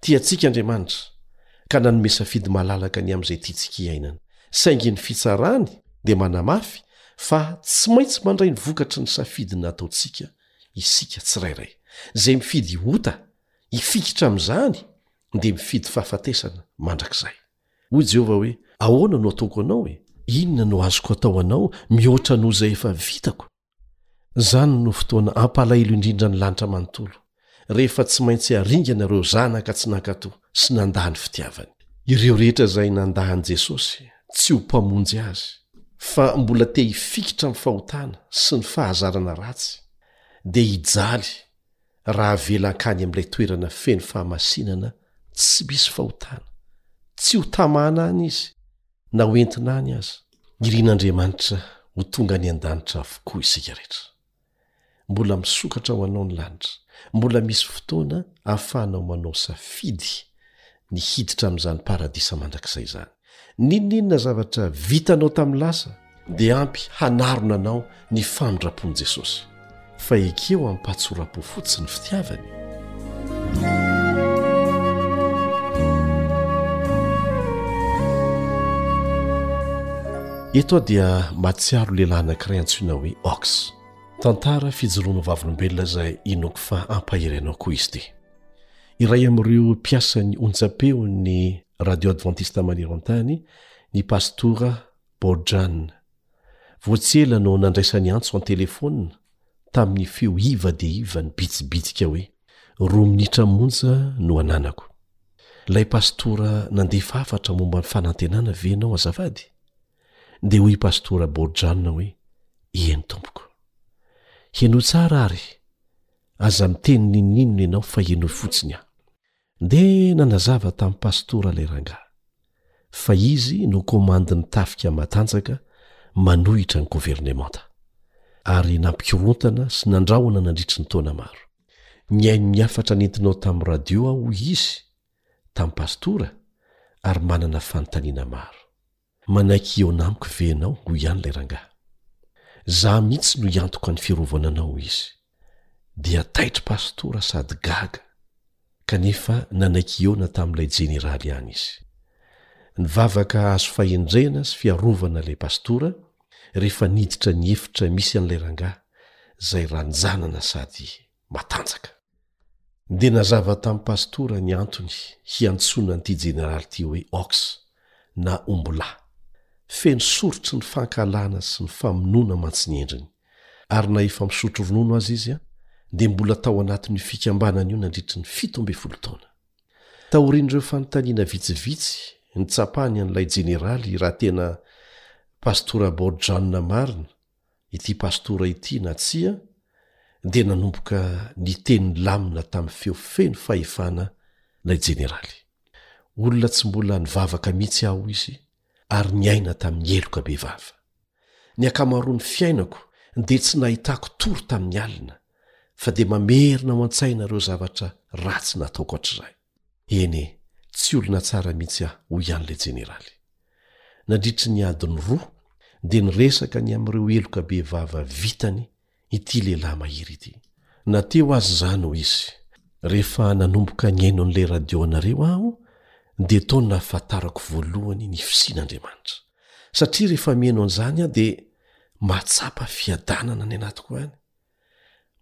Tia antsika Andriamanitra, ka nanome safidy malalaka ny amin'izay tiantsika hiainana. Saingy ny fitsarany dia manamafy fa tsy maintsy mandray ny vokatry ny safidy nataontsika isika tsirairay. Izay mifidy ota hifikitra amin'izany dia mifidy fahafatesana mandrakizay. Hoy Jehovah hoe, Ahoana no ataoko anao e? Inona no azoko atao anao mihoatra noho izay efa vitako? Izany no fotoana hampalahelo indrindra ny lanitra manontolo, rehefa tsy maintsy haringana ireo zanaka tsy nankatò sy nandà ny fitiavany. Ireo rehetra izay nandà an'i Jesosy tsy ho Mpamonjy azy, fa mbola te hifikitra amin'ny fahotana sy ny fahazarana ratsy, dia hijaly raha avela hankany amin'ilay toerana feno fahamasinana tsy misy fahotana, tsy ho tamana any izy na ho entina any aza. Irin'Andriamanitra ho tonga any an-danitra avokoa isika rehetra. Mbola misokatra ho anao ny lanitra, mbola misy fotoana ahafahanao manao safidy ny hiditra amin'izany paradisa mandrakizay izany. N'inon'inona zavatra vitanao tamin'ny lasa dia ampy hanarona anao ny famindram-pon'i Jesosy, fa ekeo am-pahatsoram-po fotsiny ny fitiavany. Eto aho dia mahatsiaro lehilahy anankiray antsoina hoe Ox. Tantara fijoroana ho vavolombelona izay inoako fa hampahery anao koa izy ity. Iray amin'ireo mpiasan'ny onjam-peon'ny Radio Adventista Maneran-tany ny Pastora Bojan. Vao tsy ela no nandraisany antso an-telefaonina tamin'ny feo iva dia iva nibitsibitsika hoe, Roa minitra monja no ananako. Ilay pastora nandefa hafatra momba ny fanantenana ve ianao azafady? Dia hoy i Pastora Bojan hoe, Ieny tompoko. Henoy tsara ary. Aza miteny n'inon'inona ianao fa henoy fotsiny aho. Dia nanazava tamin'i Pastora ilay rangahy, fa izy no komandin'ny tafika matanjaka manohitra ny governemanta, ary nampikorontana sy nandrahona nandritry ny taona maro. Nihaino ny hafatra nentinao tamin'ny radio aho, hoy izy, tamin'i Pastora, ary manana fanontaniana maro. Manaiky hihaona amiko ve ianao? hoy ihany ilay rangahy. Izaho mihitsy no hiantoka ny fiarovana anao, hoy izy. Dia taitr'i Pastora sady gaga, kanefa nanaiky hihaona tamin'ilay jeneraly ihany izy. Nivavaka hahazo fahendrena sy fiarovana ilay pastora rehefa niditra ny efitra misy an'ilay rangahy, izay ranjanana sady matanjaka. Dia nazava tamin'ny pastora ny antony hiantsoana an'ity jeneraly ity hoe Ox, na Ombilahy. Feno soritry ny fankahalana sy ny famonoana mantsy ny endriny. Ary na efa misotro ronono aza izy, dia mbola tao anatin'io fikambanana io nandritry ny fito ambin'ny folo taona. Taorian'ireo fanontaniana vitsivitsy, nitsapany an'ilay jeneraly raha tena Pastora Borjana marina, ity pastora ity na tsia dia nanomboka niteny nilamina tamin'ny feo feno fahefana ilay jeneraly. Olona tsy mbola nivavaka mihitsy aho izy ary niaina tamin'ny heloka bevava. Ny ankamaroan'ny fiainako dia tsy nahitako tory tamin'ny alina fa dia mamerina ao an-tsaina ireo zavatra ratsy nataoko hatrizay. Eny e, tsy olona tsara mihitsy aho, hoy ihany ilay jeneraly. Nandritry ny adiny roa, dia niresaka ny amin'ireo heloka be vava vitany ity lehilahy mahery ity. Na teo aza izany, hoy izy, rehefa nanomboka nihaino an'ilay radio anareo aho, dia tao no nahafantarako voalohany ny fisian'Andriamanitra. Satria rehefa mihaino an'izany aho, dia mahatsapa fiadanana any anatiko any.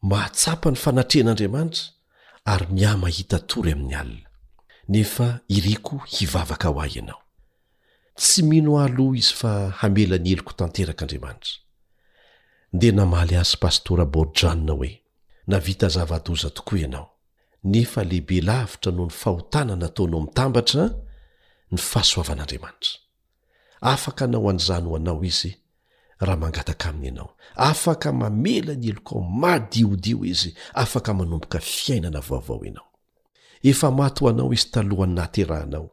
Mahatsapa ny fanatrehan'Andriamanitra ary miha-mahita tory amin'ny alina. Nefa iriko hivavaka ho ahy ianao. Tsy mino ahy aloha izy fa hamela ny heloko tanteraka Andriamanitra. Dia namaly azy Pastora Bordjane hoe, Navita zava-doza tokoa ianao. Nefa lehibe lavitra noho ny fahotana nataonao mitambatra ny fahasoavan'Andriamanitra. Afaka hanao an'izany ho anao Izy raha mangataka Aminy ianao. Afaka mamela ny helokao madiodio Izy. Afaka manomboka fiainana vaovao ianao. Efa maty ho anao Izy talohan'ny nahaterahanao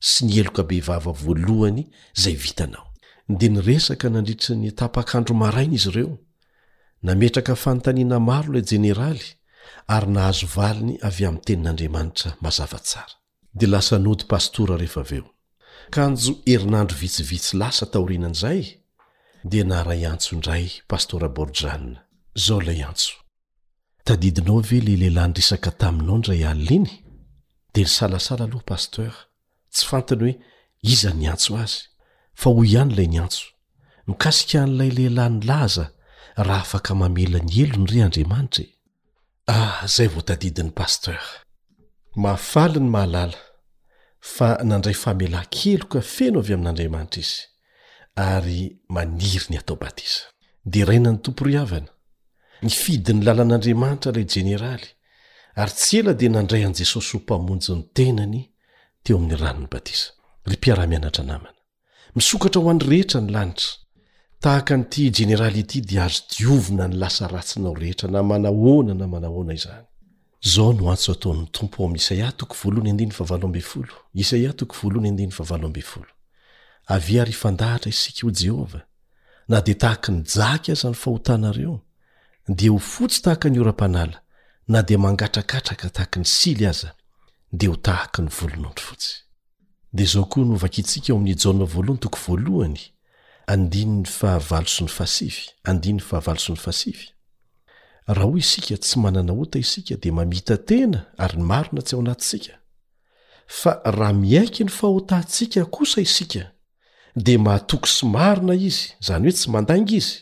sy ny heloka bevava voalohany izay vitanao. Dia niresaka nandritra ny tapak'andro maraina izy ireo. Nametraka fanontaniana maro ilay jeneraly ary nahazo valiny avy amin'ny Tenin'Andriamanitra mazava tsara. Dia lasa nody pastora rehefa avy eo. Kanjo herinandro vitsivitsy lasa taorianan'izay dia naharay antso indray pastora Borjan. Izao ilay antso. Tadidinao ve ilay lehilahy niresaka taminao indray alina iny? Dia nisalasala aloha pasteur. Tsy fantany hoe iza niantso azy. Fa hoy ihany ilay niantso, Mikasika an'ilay lehilahy nilaza raha afaka mamela ny helony re Andriamanitra e! Ah zay vao tadidiny Pasteur. Mahafaly ny mahalala fa nandray famelan-keloka feno avy amin'Andriamanitra izy ary maniry ny hatao batisa. Deraina ny Tompo ry havana. Nifidy ny lalan'Andriamanitra ilay jeneraly ary tsy ela dia nandray an'i Jesosy ho Mpamonjy ny tenany teo amin'ny ranon'ny batisa. Ry mpiara-mianatra namana. Misokatra ho an'ny rehetra ny lanitra. Tahaka an'ity jeneraly ity dia azo diovina ny lasa ratsinao rehetra na manahoana na manahoana izany. Izao no antso ataon'ny Tompo ao amin'ny Isaia toko voalohany andininy fahavalo ambin'ny folo, Isaia toko voalohany andininy fahavalo ambin'ny folo, Avia ary hifandahatra isika, hoy Jehovah, na dia tahaka ny jaky aza ny fahotanareo, dia ho fotsy tahaka ny oram-panala, na dia mangatrakatraka tahaka ny sily aza, dia ho tahaka ny volonondry fotsy. Dia izao koa no vakintsika ao amin'i Jaona voalohany toko voalohany, andininy fahavalo sy ny fahasivy, andininy fahavalo sy ny fahasivy, Raha hoy isika tsy manana ota isika dia mamita-tena ary ny marina tsy ao anatintsika. Fa raha miaiky ny fahotantsika kosa isika dia mahatoky sy marina izy, izany hoe tsy mandainga izy,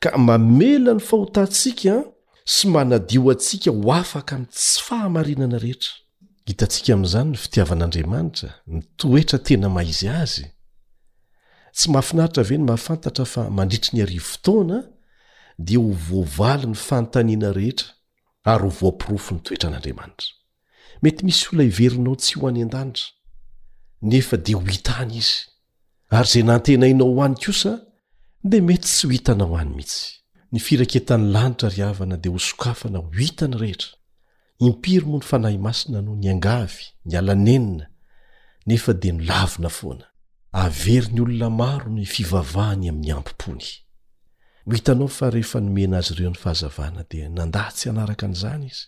ka mamela ny fahotantsika sy manadio antsika ho afaka amin'ny tsy fahamarinana rehetra. Hitantsika amin'izany ny fitiavan'Andriamanitra, ny toetra tena maha-izy azy. Tsy mahafinaritra ve ny mahafantatra fa mandritry ny arivo taona dia ho voavaly ny fanontaniana rehetra ary ho voaporofo ny toetran'Andriamanitra? Mety misy olona heverinao tsy ho any an-danitra, nefa dia ho hita any izy. Ary izay nantenainao ho any kosa, dia mety tsy ho hitanao any mihitsy. Ny Firaketan'ny lanitra ry havana dia ho sokafana ho hita ny rehetra. Impiry moa ny Fanahy Masina no niangavy, niala nenina, nefa dia nolavina foana. Haverin'ny olona maro ny fivavahany amin'ny ambo-pony. Ho hitanao fa rehefa nomena azy ireo ny fahazavana dia nandà tsy hanaraka an'izany izy.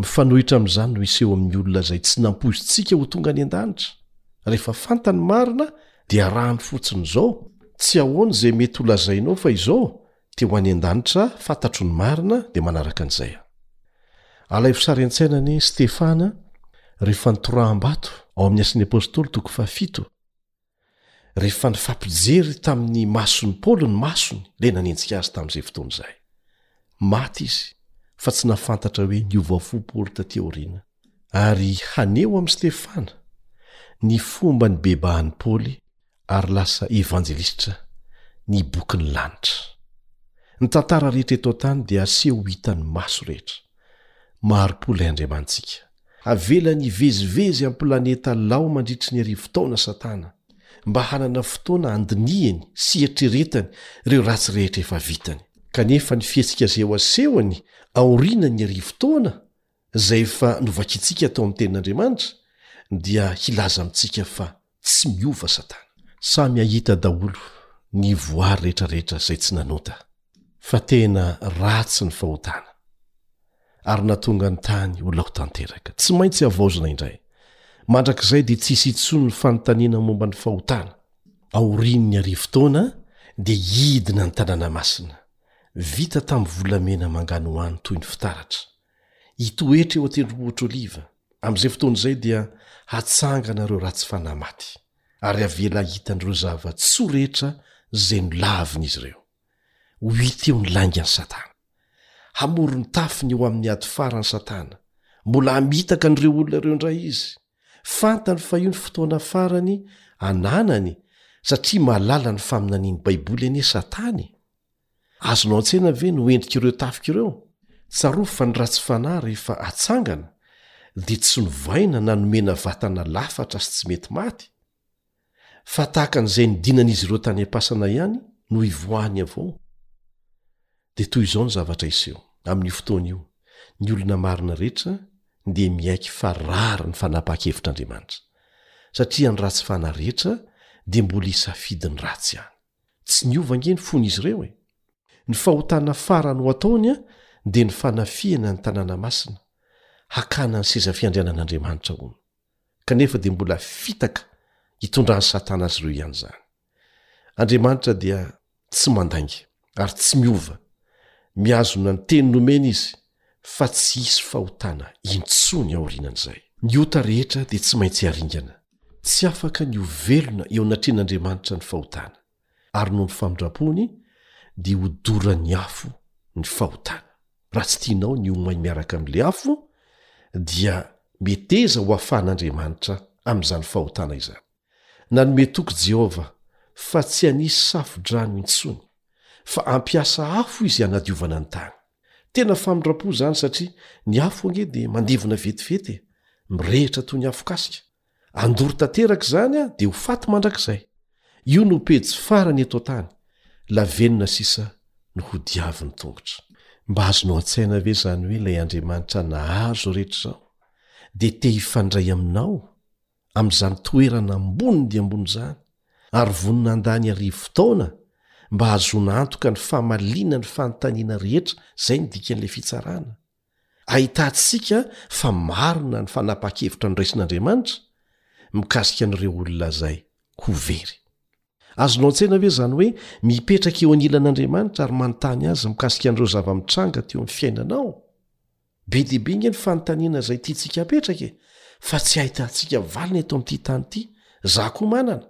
Mifanohitra amin'izany no hiseho amin'ny olona izay tsy nampoizintsika ho tonga any an-danitra. Rehefa fantany marina, dia arahany fotsiny izao, Tsy ahoana izay mety holazainao fa izao, te-ho any an-danitra aho, fantatro ny marina, dia manaraka an'izay aho. Alaivo sary an-tsaina anie i Stefana rehefa nitoraham-bato, ao amin'ny Asan'ny Apostoly, toko fahafito. rehefa nifampijery tamin'ny mason'i Paoly ny masony dia nanenjika azy tamin'izay fotoana izay. Maty izy, fa tsy nahafantatra hoe niova fo Paoly taty aoriana. Ary haneho amin'i Stefana ny fomba nibebahan'i Paoly ary lasa evanjelistra ny bokin'ny lanitra. Ny tantara rehetra eto an-tany dia aseho ho hitan'ny maso rehetra. Marim-po ilay Andriamanitsika. Avelany hivezivezy am-planeta lao mandritry ny arivo taona Satana, mba hanana fotoana handinihany sy hieritreretany ireo ratsy rehetra efa vitany. Kanefa ny fihetsika izay ho asehony aorianan'ny arivo taona, izay efa novakintsika tao amin'ny Tenin'Andriamanitra, dia hilaza amintsika fa Tsy miova satana. Samy ahita daholo ny voary rehetra rehetra zay tsy nanota fa tena ratsy ny fahotana ary natonga ny tany ho lao tanteraka. Tsy maintsy havaozina indray mandrakizay dia tsisy intsony ny fanontaniana momba ny fahotana. Aorian'ny arivo taona dia hidina ny tanàna masina vita tamin'ny volamena manganohano toy ny fitaratra. Hitoetra eo an-tendrombohitr'Oliva. Amin'izay fotoana izay dia hatsangana ireo ratsy fanahy maty, ary havela hahita an'ireo zava-tsoa rehetra izay nolavin'izy ireo. Ho hita eo ny laingan'i Satana. Hamoron-tafo ny eo amin'ny ady farany Satana. Mbola hamitaka an'ireo olona ireo indray izy. Fantany fa io ny fotoana farany ananany, satria mahalala ny faminanian'ny Baiboly anie Satana e! Azonao an-tsaina ve ny ho endrik'ireo tafika ireo? Tsarovy fa ny ratsy fanahy rehefa atsangana dia tsy novaina na nomena vatana lafatra sy tsy mety maty, fa tahaka an'izay nidinan'izy ireo tany am-pasana ihany no ivoahany avao. Dia toy izao ny zavatra hiseho, amin'io fotoana io, ny olona marina rehetra dia miaiky fa rariny ny fanapahan-kevitr'Andriamanitra, satria ny ratsy fanahy rehetra dia mbola hisafidy ny ratsy ihany. Tsy niova ange ny fon'izy ireo e! Ny fahotana farany ho ataony dia ny fanafihana ny tanàna masina, hakana ny seza fiandrianan'Andriamanitra, hono. Kanefa dia mbola fitaka hitondran'i Satana azy ireo ihany izany. Andriamanitra dia tsy mandainga ary tsy miova. Mihazona ny teny nomeny izy fa tsy hisy fahotana intsony aorianan'izay. Ny ota rehetra dia tsy maintsy haringana, tsy afaka ny ho velona eo anatrehan'Andriamanitra ny fahotana, ary noho ny famindram-pony dia hodoran'ny afo ny fahotana. Raha tsy tianao ny homay miaraka amin'ilay afo dia meteza ho afahan'Andriamanitra amin'izany fahotana izany. Nanome toky Jehovah fa tsy hanisy safo-drano intsony, fa hampiasa afo izy hanadiovana ny tany. Tena famindram-po izany, satria ny afo ange dia mandevona vetivety e! Mirehitra toy ny afokasika. Handoro tanteraka izany, dia ho faty mandrakizay. Io no pejy farany eto an-tany, lavenona sisa no hodiavin'ny tongotra. Mba azonao an-tsaina ve izany hoe ilay Andriamanitra nahazo rehetra izao dia te hifandray aminao? amin'izany toerana ambony dia ambony izany ary vonona handa ny arivo taona mba hahazoana antoka ny famaliana ny fanontaniana rehetra izay ny dikan'ilay fitsarana ahitantsika fa marina ny fanapa-kevitra nyraisin'andriamanitra mikasika an'ireo olona izay ho very azonao an-tsaina ve izany hoe mipetraka eo anilan'andriamanitra ary manontany azy mikasika an'ireo zava-mitranga teo amin'ny fiainanao Be dia be ange ny fanontaniana izay tiantsika apetraka e, fa tsy ahitantsika valiny eto amin'ity tany ity, za koa manana,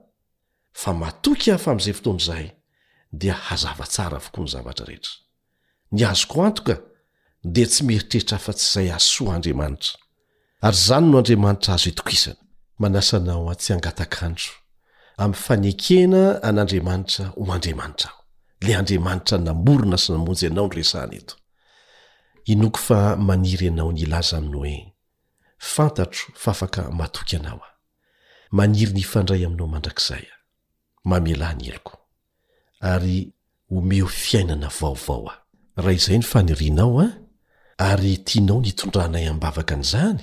fa matoky aho fa amin'izay fotoana izay dia hazava tsara avokoa ny zavatra rehetra. Ny azoko antoka dia tsy mieritreritra afa-tsy izay hahasoa Andriamanitra. Ary izany no Andriamanitra azo itokisana. Manasa anao aho tsy hangatak'andro amin'ny fanekena an'Andriamanitra ho Andriamanitra aho, ilay Andriamanitra namorona sy namonjy anao no resahana eto. Inoako fa maniry ianao ny hilaza aminy hoe, Fantatro fa afaka matoky anao aho. Maniry ny hifandray aminao mandrakizay aho. Mamelà ny heloko. Ary omeo fiainana vaovao aho. Raha izay no fanirianao, ary tianao ny hitondranay am-bavaka an'izany,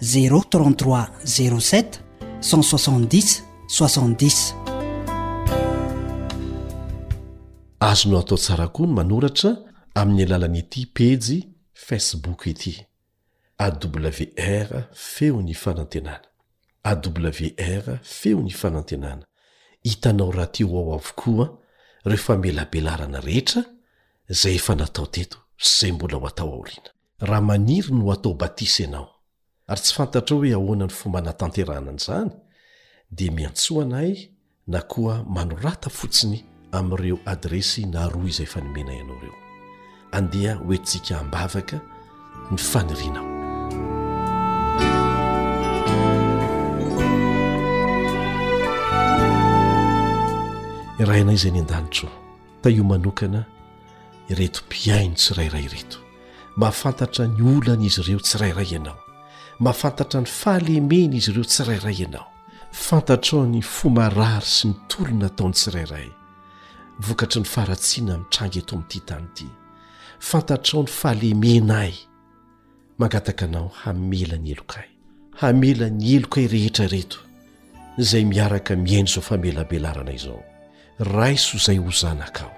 zéro trente trois zéro sept cent soixante dix soixante dix. Azonao atao tsara koa ny manoratra amin'ny alalan'ity pejy Facebook ity, AWR Feon'ny Fanantenana, AWR Feon'ny Fanantenana, hitanao rahateo ao avokoa ireo famelabelarana rehetra izay efa natao teto sy izay mbola ho atao aoriana. Raha maniry ny ho atao batisa ianao, ary tsy fantatrao hoe ahoana ny fomba hanatanterahana an'izany, dia miantsoa anay na koa manorata fotsiny amin'ireo adiresy na roa izay efa nomenay anao ireo. Andeha hoentintsika am-bavaka ny fanirianao. Ray anay izay any an-danitra ô, Tahio manokana ireto mpihaino tsirairay ireto. Mahafantatra ny olan'izy ireo tsirairay ianao. Mahafantatra ny fahalemen'izy ireo tsirairay ianao. Fantatrao ny fo marary sy ny tolona ataon'ny tsirairay, vokatry ny faharatsiana mitranga eto amin'ity tany ity. Fantatrao ny fahalemenay. Mangataka anao hamela ny helokay, hamela ny helokay rehetra ireto izay miaraka mihaino izao famelabelarana izao. Raiso izay ho zanakao,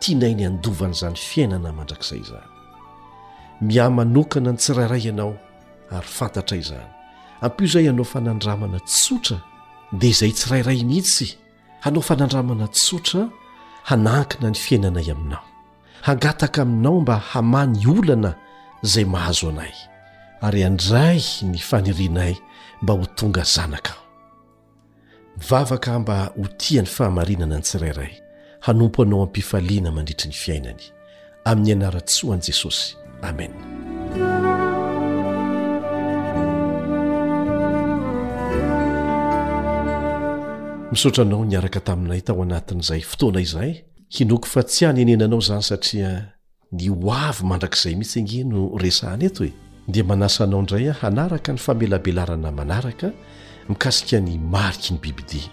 tianay ny handova an'izany fiainana mandrakizay izany. Miahy manokana ny tsirairay ianao ary fantatray izany. Ampio izay hanao fanandramana tsotra dia izay tsirairay mihitsy. hanao fanandramana tsotra hanankina ny fiainanay aminao hangataka aminao mba hamany olana izay mahazo anay ary andray ny fanirianay mba ho tonga zanaka aho mivavaka mba ho tia ny fahamarinana ny tsirairay hanompo anao am-pifaliana mandritry ny fiainany amin'ny anaran-tsoan'i Jesosy. Amena. Misaotra anao niaraka taminay tao anatin'izay fotoana izay. Hinoako fa tsy hanenenanao izany satria ny ho avy mandrakizay mihitsy ange no resahana eto e. Dia manasa anao indray aho hanaraka ny famelabelarana manaraka mikasika ny mariky ny bibidia.